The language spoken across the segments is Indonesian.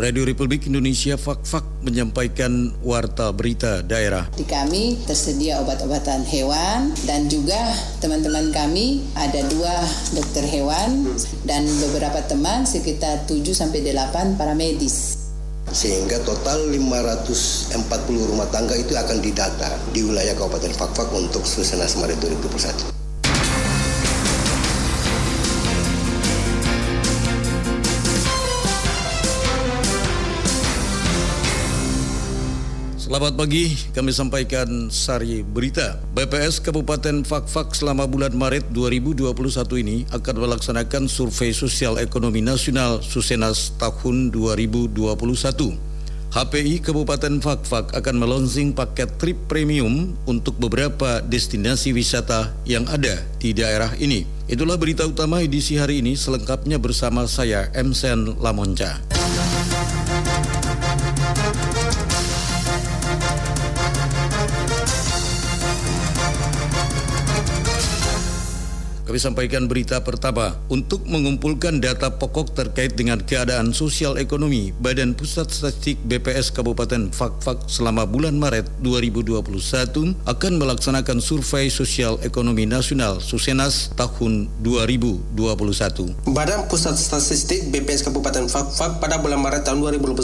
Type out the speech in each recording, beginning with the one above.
Radio Republik Indonesia Fak-Fak menyampaikan warta berita daerah. Di kami tersedia obat-obatan hewan dan juga teman-teman kami ada dua dokter hewan dan beberapa teman sekitar 7 sampai 8 para medis sehingga total 540 rumah tangga itu akan didata di wilayah Kabupaten Fakfak untuk Susana Semarit 2021. Selamat pagi, kami sampaikan sari berita. BPS Kabupaten Fakfak selama bulan Maret 2021 ini akan melaksanakan survei sosial ekonomi nasional Susenas tahun 2021. HPI Kabupaten Fakfak akan melonsing paket trip premium untuk beberapa destinasi wisata yang ada di daerah ini. Itulah berita utama edisi hari ini selengkapnya bersama saya Emsen Lamonca. Kami sampaikan berita pertama. Untuk mengumpulkan data pokok terkait dengan keadaan sosial ekonomi, Badan Pusat Statistik BPS Kabupaten Fakfak selama bulan Maret 2021 akan melaksanakan survei sosial ekonomi nasional Susenas tahun 2021. Badan Pusat Statistik BPS Kabupaten Fakfak pada bulan Maret tahun 2021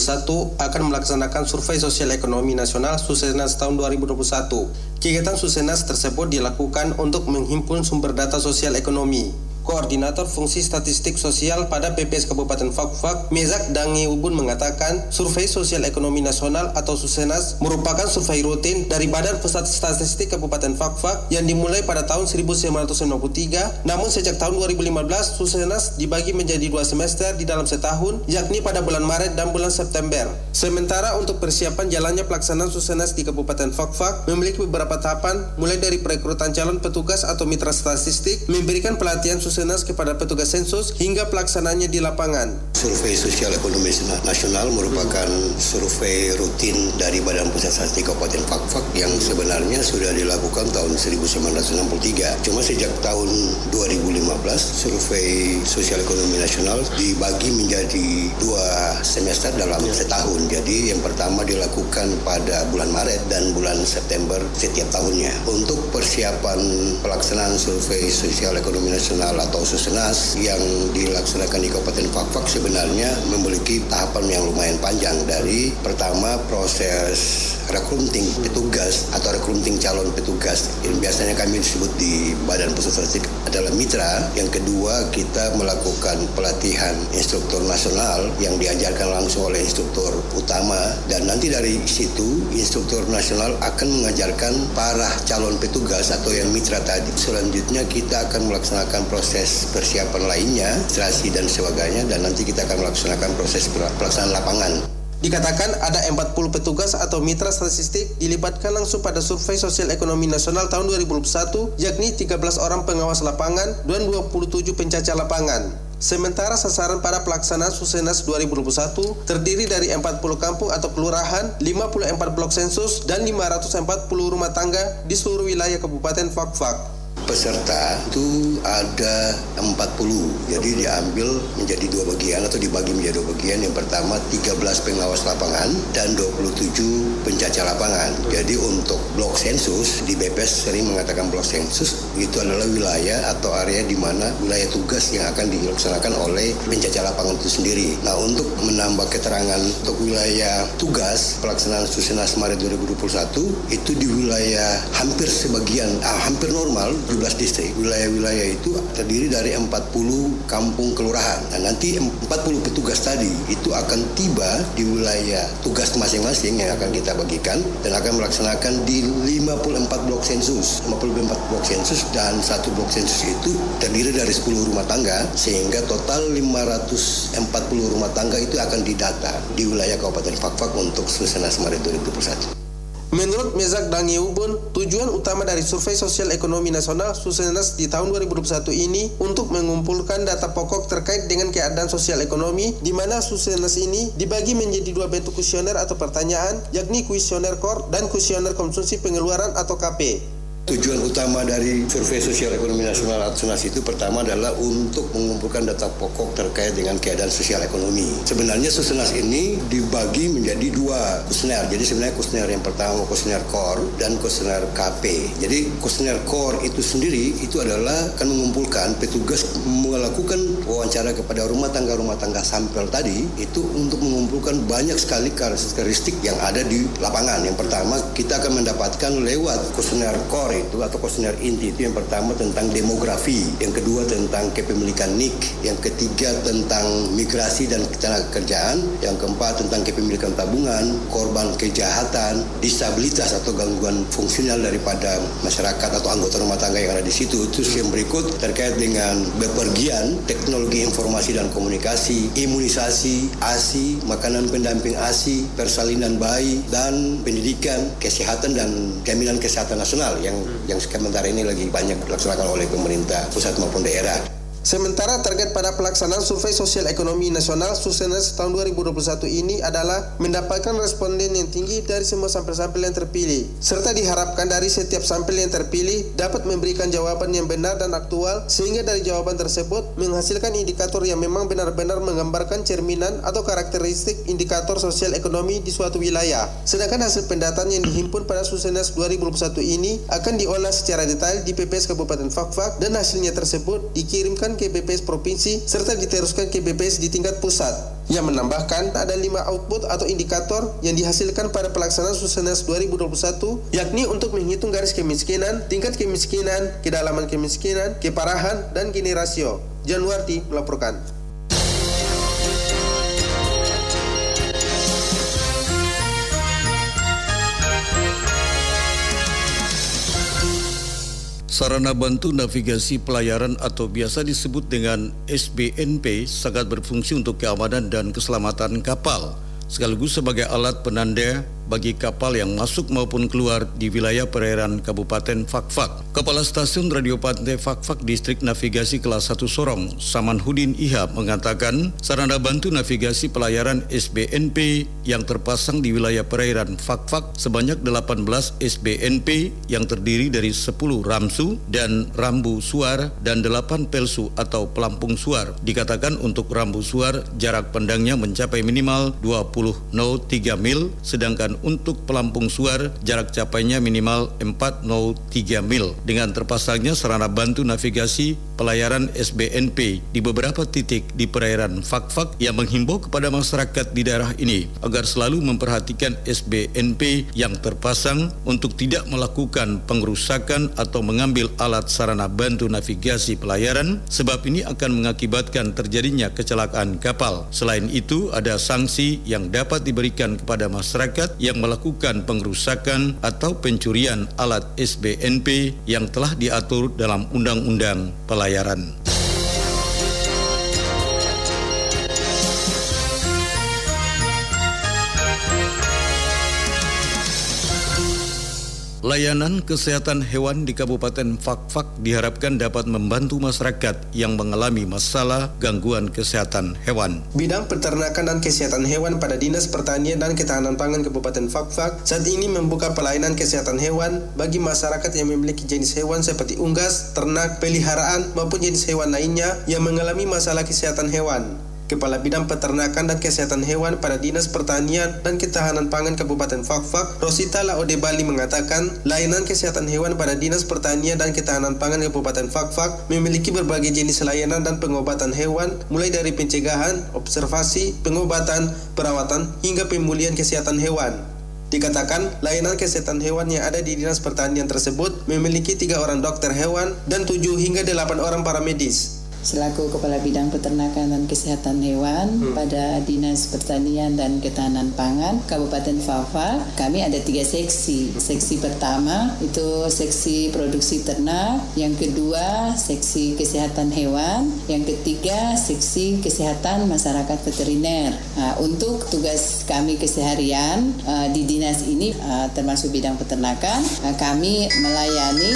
akan melaksanakan survei sosial ekonomi nasional Susenas tahun 2021. Kegiatan Susenas tersebut dilakukan untuk menghimpun sumber data sosial ekonomi Koordinator Fungsi Statistik Sosial pada PPS Kabupaten Fakfak, Mezak Dangi Ubun mengatakan, Survei Sosial Ekonomi Nasional atau Susenas merupakan survei rutin dari Badan Pusat Statistik Kabupaten Fakfak yang dimulai pada tahun 1993, namun sejak tahun 2015 Susenas dibagi menjadi dua semester di dalam setahun, yakni pada bulan Maret dan bulan September. Sementara untuk persiapan jalannya pelaksanaan Susenas di Kabupaten Fakfak memiliki beberapa tahapan, mulai dari perekrutan calon petugas atau mitra statistik, memberikan pelatihan Susenas Susenas kepada petugas sensus hingga pelaksananya di lapangan. Survei Sosial Ekonomi Nasional merupakan survei rutin dari Badan Pusat Statistik Kabupaten Fakfak yang sebenarnya sudah dilakukan tahun 1963. Cuma sejak tahun 2015 survei Sosial Ekonomi Nasional dibagi menjadi dua semester dalam setahun. Jadi yang pertama dilakukan pada bulan Maret dan bulan September setiap tahunnya. Untuk persiapan pelaksanaan survei Sosial Ekonomi Nasional atau Susenas yang dilaksanakan di Kabupaten Fakfak sebenarnya memiliki tahapan yang lumayan panjang dari pertama proses recruiting petugas atau recruiting calon petugas yang biasanya kami disebut di Badan Pusat Statistik adalah mitra. Yang kedua kita melakukan pelatihan instruktur nasional yang diajarkan langsung oleh instruktur utama dan nanti dari situ instruktur nasional akan mengajarkan para calon petugas atau yang mitra tadi. Selanjutnya kita akan melaksanakan proses persiapan lainnya, administrasi dan sebagainya dan nanti kita akan melaksanakan proses pelaksanaan lapangan. Dikatakan ada 40 petugas atau mitra statistik dilibatkan langsung pada survei sosial ekonomi nasional tahun 2021, yakni 13 orang pengawas lapangan dan 27 pencacar lapangan. Sementara sasaran para pelaksanaan Susenas 2021 terdiri dari 40 kampung atau kelurahan, 54 blok sensus, dan 540 rumah tangga di seluruh wilayah Kabupaten Fakfak peserta itu ada 40 jadi diambil menjadi dua bagian atau dibagi menjadi dua bagian. Yang pertama 13 pengawas lapangan dan 27 pencaca lapangan. Jadi untuk blok sensus di BPS sering mengatakan blok sensus itu adalah wilayah atau area di mana wilayah tugas yang akan dilaksanakan oleh pencaca lapangan itu sendiri. Nah untuk menambah keterangan untuk wilayah tugas pelaksanaan Susenas Maret 2021 itu di wilayah hampir sebagian ah, hampir normal 17 distrik. Wilayah-wilayah itu terdiri dari 40 kampung kelurahan. Dan nanti 40 petugas tadi itu akan tiba di wilayah tugas masing-masing yang akan kita bagikan dan akan melaksanakan di 54 blok sensus. 54 blok sensus dan satu blok sensus itu terdiri dari 10 rumah tangga sehingga total 540 rumah tangga itu akan didata di wilayah Kabupaten Fakfak untuk Susana Semarit 2021. Menurut Mezak Dangiubun, tujuan utama dari Survei Sosial Ekonomi Nasional Susenas di tahun 2021 ini untuk mengumpulkan data pokok terkait dengan keadaan sosial ekonomi di mana Susenas ini dibagi menjadi dua bentuk kuesioner atau pertanyaan yakni kuesioner core dan kuesioner konsumsi pengeluaran atau KP. Tujuan utama dari survei sosial ekonomi nasional atau SUNAS itu pertama adalah untuk mengumpulkan data pokok terkait dengan keadaan sosial ekonomi. Sebenarnya SUNAS ini dibagi menjadi dua kuesioner. Jadi sebenarnya kuesioner yang pertama kuesioner core dan kuesioner KP. Jadi kuesioner core itu sendiri itu adalah akan mengumpulkan petugas melakukan wawancara kepada rumah tangga rumah tangga sampel tadi itu untuk mengumpulkan banyak sekali karakteristik yang ada di lapangan. Yang pertama kita akan mendapatkan lewat kuesioner core itu atau kuesioner inti itu yang pertama tentang demografi, yang kedua tentang kepemilikan NIK, yang ketiga tentang migrasi dan ketenaga kerjaan, yang keempat tentang kepemilikan tabungan, korban kejahatan, disabilitas atau gangguan fungsional daripada masyarakat atau anggota rumah tangga yang ada di situ. Terus yang berikut terkait dengan bepergian, teknologi informasi dan komunikasi, imunisasi, ASI, makanan pendamping ASI, persalinan bayi, dan pendidikan, kesehatan dan jaminan kesehatan nasional yang yang sementara ini lagi banyak dilaksanakan oleh pemerintah pusat maupun daerah. Sementara target pada pelaksanaan Survei Sosial Ekonomi Nasional Susenas tahun 2021 ini adalah mendapatkan responden yang tinggi dari semua sampel-sampel yang terpilih, serta diharapkan dari setiap sampel yang terpilih dapat memberikan jawaban yang benar dan aktual sehingga dari jawaban tersebut menghasilkan indikator yang memang benar-benar menggambarkan cerminan atau karakteristik indikator sosial ekonomi di suatu wilayah. Sedangkan hasil pendataan yang dihimpun pada Susenas 2021 ini akan diolah secara detail di PPS Kabupaten Fakfak dan hasilnya tersebut dikirimkan ke BPS provinsi serta diteruskan ke BPS di tingkat pusat. Yang menambahkan ada lima output atau indikator yang dihasilkan pada pelaksanaan Susenas 2021 yakni untuk menghitung garis kemiskinan, tingkat kemiskinan, kedalaman kemiskinan, keparahan, dan gini rasio. Januarti melaporkan. Sarana bantu navigasi pelayaran atau biasa disebut dengan SBNP sangat berfungsi untuk keamanan dan keselamatan kapal sekaligus sebagai alat penanda bagi kapal yang masuk maupun keluar di wilayah perairan Kabupaten Fakfak. Kepala Stasiun Radio Pantai Fakfak Distrik Navigasi Kelas 1 Sorong, Samanhudin Ihab mengatakan sarana bantu navigasi pelayaran SBNP yang terpasang di wilayah perairan Fakfak sebanyak 18 SBNP yang terdiri dari 10 ramsu dan rambu suar dan 8 pelsu atau pelampung suar. Dikatakan untuk rambu suar jarak pandangnya mencapai minimal 20 3 mil sedangkan untuk pelampung suar jarak capainya minimal 403 mil dengan terpasangnya sarana bantu navigasi pelayaran SBNP di beberapa titik di perairan Fakfak yang menghimbau kepada masyarakat di daerah ini agar selalu memperhatikan SBNP yang terpasang untuk tidak melakukan pengerusakan atau mengambil alat sarana bantu navigasi pelayaran sebab ini akan mengakibatkan terjadinya kecelakaan kapal. Selain itu ada sanksi yang dapat diberikan kepada masyarakat yang melakukan pengerusakan atau pencurian alat SBNP yang telah diatur dalam Undang-Undang Pelayaran. Layanan kesehatan hewan di Kabupaten Fakfak diharapkan dapat membantu masyarakat yang mengalami masalah gangguan kesehatan hewan. Bidang peternakan dan kesehatan hewan pada Dinas Pertanian dan Ketahanan Pangan Kabupaten Fakfak saat ini membuka pelayanan kesehatan hewan bagi masyarakat yang memiliki jenis hewan seperti unggas, ternak, peliharaan maupun jenis hewan lainnya yang mengalami masalah kesehatan hewan. Kepala Bidang Peternakan dan Kesehatan Hewan pada Dinas Pertanian dan Ketahanan Pangan Kabupaten Fakfak, Rosita Laode Bali mengatakan, layanan kesehatan hewan pada Dinas Pertanian dan Ketahanan Pangan Kabupaten Fakfak memiliki berbagai jenis layanan dan pengobatan hewan, mulai dari pencegahan, observasi, pengobatan, perawatan, hingga pemulihan kesehatan hewan. Dikatakan, layanan kesehatan hewan yang ada di Dinas Pertanian tersebut memiliki tiga orang dokter hewan dan tujuh hingga delapan orang paramedis selaku Kepala Bidang Peternakan dan Kesehatan Hewan hmm. pada Dinas Pertanian dan Ketahanan Pangan Kabupaten Fafa. Kami ada tiga seksi. Seksi pertama itu seksi produksi ternak, yang kedua seksi kesehatan hewan, yang ketiga seksi kesehatan masyarakat veteriner. Nah, untuk tugas kami keseharian uh, di dinas ini uh, termasuk bidang peternakan, uh, kami melayani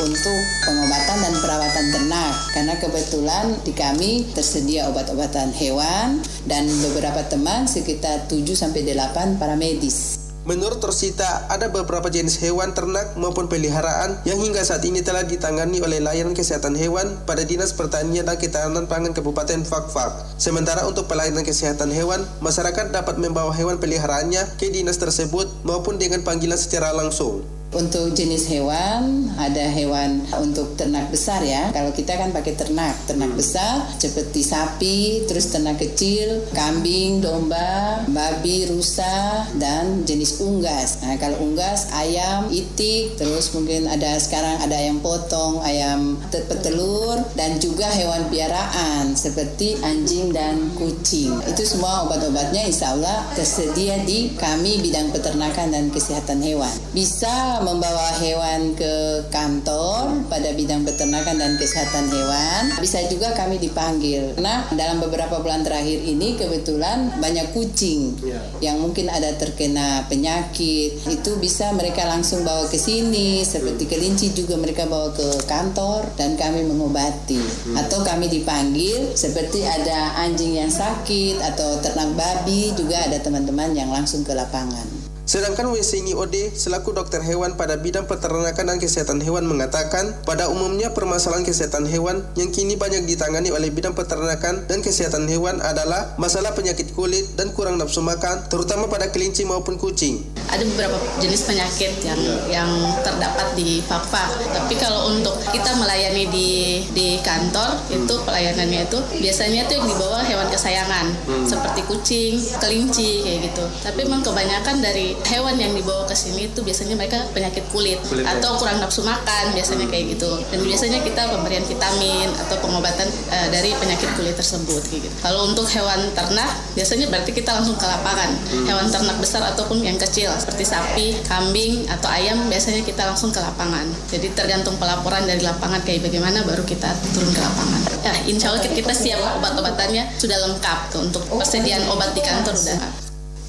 untuk pengobatan dan perawatan ternak karena kebetulan di kami tersedia obat-obatan hewan dan beberapa teman sekitar 7 sampai 8 para medis. Menurut Rosita, ada beberapa jenis hewan ternak maupun peliharaan yang hingga saat ini telah ditangani oleh layanan kesehatan hewan pada Dinas Pertanian dan Ketahanan Pangan Kabupaten Fakfak. Sementara untuk pelayanan kesehatan hewan, masyarakat dapat membawa hewan peliharaannya ke dinas tersebut maupun dengan panggilan secara langsung. Untuk jenis hewan, ada hewan untuk ternak besar ya. Kalau kita kan pakai ternak, ternak besar seperti sapi, terus ternak kecil, kambing, domba, babi, rusa, dan jenis unggas. Nah, kalau unggas, ayam, itik, terus mungkin ada sekarang ada ayam potong, ayam petelur, dan juga hewan piaraan seperti anjing dan kucing. Itu semua obat-obatnya insya Allah tersedia di kami bidang peternakan dan kesehatan hewan. Bisa membawa hewan ke kantor pada bidang peternakan dan kesehatan hewan. Bisa juga kami dipanggil. Karena dalam beberapa bulan terakhir ini kebetulan banyak kucing ya. yang mungkin ada terkena penyakit. Itu bisa mereka langsung bawa ke sini. Seperti kelinci juga mereka bawa ke kantor dan kami mengobati. Hmm. Atau kami dipanggil seperti ada anjing yang sakit atau ternak babi juga ada teman-teman yang langsung ke lapangan. Sedangkan Wesini Ode selaku dokter hewan pada bidang peternakan dan kesehatan hewan mengatakan pada umumnya permasalahan kesehatan hewan yang kini banyak ditangani oleh bidang peternakan dan kesehatan hewan adalah masalah penyakit kulit dan kurang nafsu makan terutama pada kelinci maupun kucing. Ada beberapa jenis penyakit yang yang terdapat di Fakfak. Tapi kalau untuk kita melayani di di kantor itu pelayanannya itu biasanya itu yang dibawa hewan kesayangan hmm. seperti kucing, kelinci kayak gitu. Tapi memang kebanyakan dari hewan yang dibawa ke sini itu biasanya mereka penyakit kulit, kulit atau ya. kurang nafsu makan biasanya hmm. kayak gitu. Dan biasanya kita pemberian vitamin atau pengobatan uh, dari penyakit kulit tersebut kayak gitu. Kalau untuk hewan ternak biasanya berarti kita langsung ke lapangan. Hmm. Hewan ternak besar ataupun yang kecil seperti sapi, kambing atau ayam biasanya kita langsung ke lapangan. Jadi tergantung pelaporan dari lapangan kayak bagaimana baru kita turun ke lapangan. Ya, insya Allah kita siap obat-obatannya sudah lengkap tuh untuk persediaan obat di kantor udah.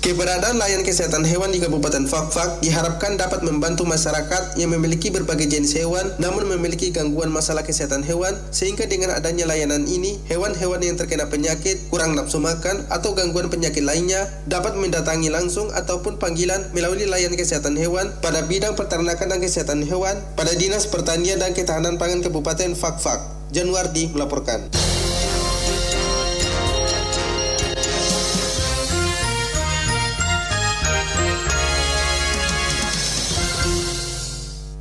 Keberadaan layan kesehatan hewan di Kabupaten Fakfak diharapkan dapat membantu masyarakat yang memiliki berbagai jenis hewan namun memiliki gangguan masalah kesehatan hewan sehingga dengan adanya layanan ini hewan-hewan yang terkena penyakit, kurang nafsu makan atau gangguan penyakit lainnya dapat mendatangi langsung ataupun panggilan melalui layanan kesehatan hewan pada bidang peternakan dan kesehatan hewan pada Dinas Pertanian dan Ketahanan Pangan Kabupaten Fakfak. Januardi melaporkan.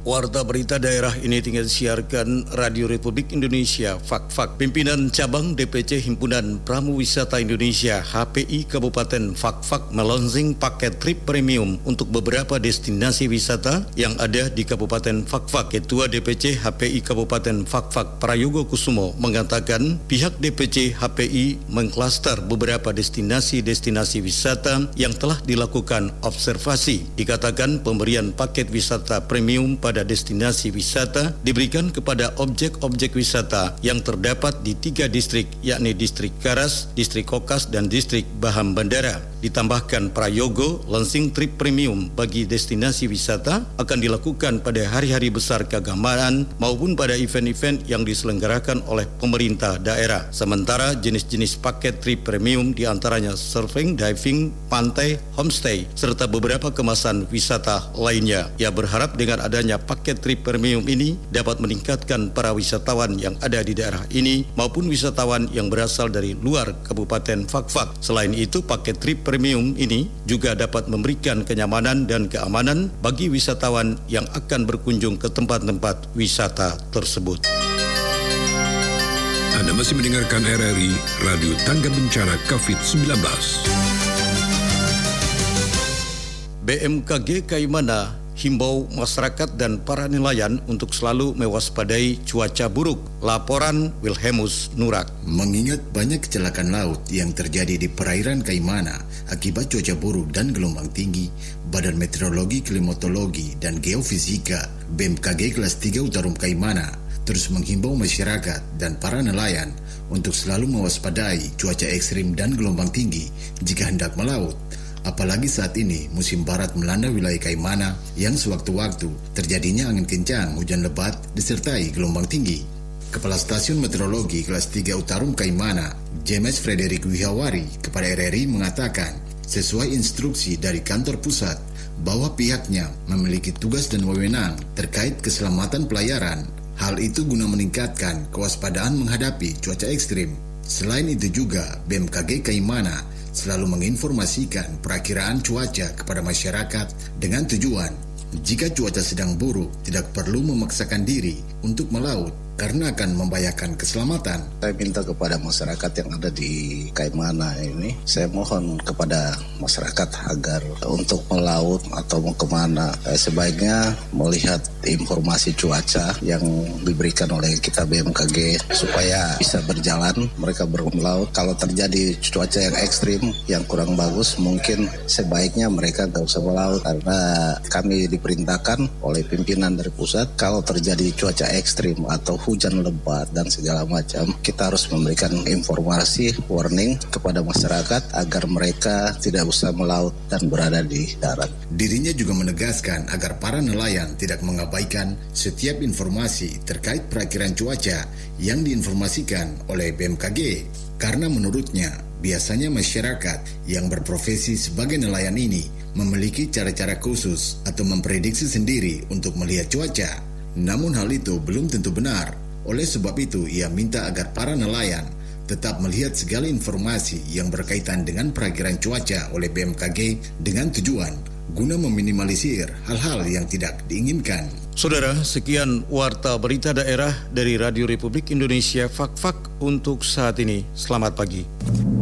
Warta berita daerah ini tinggal siarkan Radio Republik Indonesia Fak-Fak Pimpinan Cabang DPC Himpunan Pramu Wisata Indonesia HPI Kabupaten Fak-Fak melonsing paket trip premium untuk beberapa destinasi wisata yang ada di Kabupaten Fak-Fak. Ketua DPC HPI Kabupaten Fak-Fak Prayogo Kusumo mengatakan pihak DPC HPI mengklaster beberapa destinasi-destinasi wisata yang telah dilakukan observasi. Dikatakan pemberian paket wisata premium pada pada destinasi wisata diberikan kepada objek-objek wisata yang terdapat di tiga distrik, yakni distrik Karas, distrik Kokas, dan distrik Baham Bandara. Ditambahkan Prayogo, launching trip premium bagi destinasi wisata akan dilakukan pada hari-hari besar keagamaan maupun pada event-event yang diselenggarakan oleh pemerintah daerah. Sementara jenis-jenis paket trip premium di antaranya surfing, diving, pantai, homestay, serta beberapa kemasan wisata lainnya. Ia berharap dengan adanya paket trip premium ini dapat meningkatkan para wisatawan yang ada di daerah ini maupun wisatawan yang berasal dari luar Kabupaten Fakfak. Selain itu, paket trip premium ini juga dapat memberikan kenyamanan dan keamanan bagi wisatawan yang akan berkunjung ke tempat-tempat wisata tersebut. Anda masih mendengarkan RRI Radio Tangga Bencana COVID-19. BMKG Kaimana himbau masyarakat dan para nelayan untuk selalu mewaspadai cuaca buruk. Laporan Wilhelmus Nurak. Mengingat banyak kecelakaan laut yang terjadi di perairan Kaimana akibat cuaca buruk dan gelombang tinggi, Badan Meteorologi, Klimatologi, dan Geofisika BMKG kelas 3 Utarum Kaimana terus menghimbau masyarakat dan para nelayan untuk selalu mewaspadai cuaca ekstrim dan gelombang tinggi jika hendak melaut Apalagi saat ini musim barat melanda wilayah Kaimana yang sewaktu-waktu terjadinya angin kencang, hujan lebat, disertai gelombang tinggi. Kepala Stasiun Meteorologi kelas 3 Utarum Kaimana, James Frederick Wihawari kepada RRI mengatakan, sesuai instruksi dari kantor pusat, bahwa pihaknya memiliki tugas dan wewenang terkait keselamatan pelayaran. Hal itu guna meningkatkan kewaspadaan menghadapi cuaca ekstrim. Selain itu juga BMKG Kaimana selalu menginformasikan perakiraan cuaca kepada masyarakat dengan tujuan jika cuaca sedang buruk tidak perlu memaksakan diri untuk melaut karena akan membahayakan keselamatan. Saya minta kepada masyarakat yang ada di Kaimana ini, saya mohon kepada masyarakat agar untuk melaut atau mau ke mana, eh, sebaiknya melihat informasi cuaca yang diberikan oleh kita BMKG supaya bisa berjalan mereka bermelaut. Kalau terjadi cuaca yang ekstrim, yang kurang bagus, mungkin sebaiknya mereka nggak usah melaut karena kami diperintahkan oleh pimpinan dari pusat kalau terjadi cuaca ekstrim atau lebat dan segala macam, kita harus memberikan informasi warning kepada masyarakat agar mereka tidak usah melaut dan berada di darat. Dirinya juga menegaskan agar para nelayan tidak mengabaikan setiap informasi terkait perakiraan cuaca yang diinformasikan oleh BMKG karena menurutnya biasanya masyarakat yang berprofesi sebagai nelayan ini memiliki cara-cara khusus atau memprediksi sendiri untuk melihat cuaca. Namun hal itu belum tentu benar. Oleh sebab itu, ia minta agar para nelayan tetap melihat segala informasi yang berkaitan dengan perakiraan cuaca oleh BMKG dengan tujuan guna meminimalisir hal-hal yang tidak diinginkan. Saudara, sekian warta berita daerah dari Radio Republik Indonesia Fak-Fak untuk saat ini. Selamat pagi.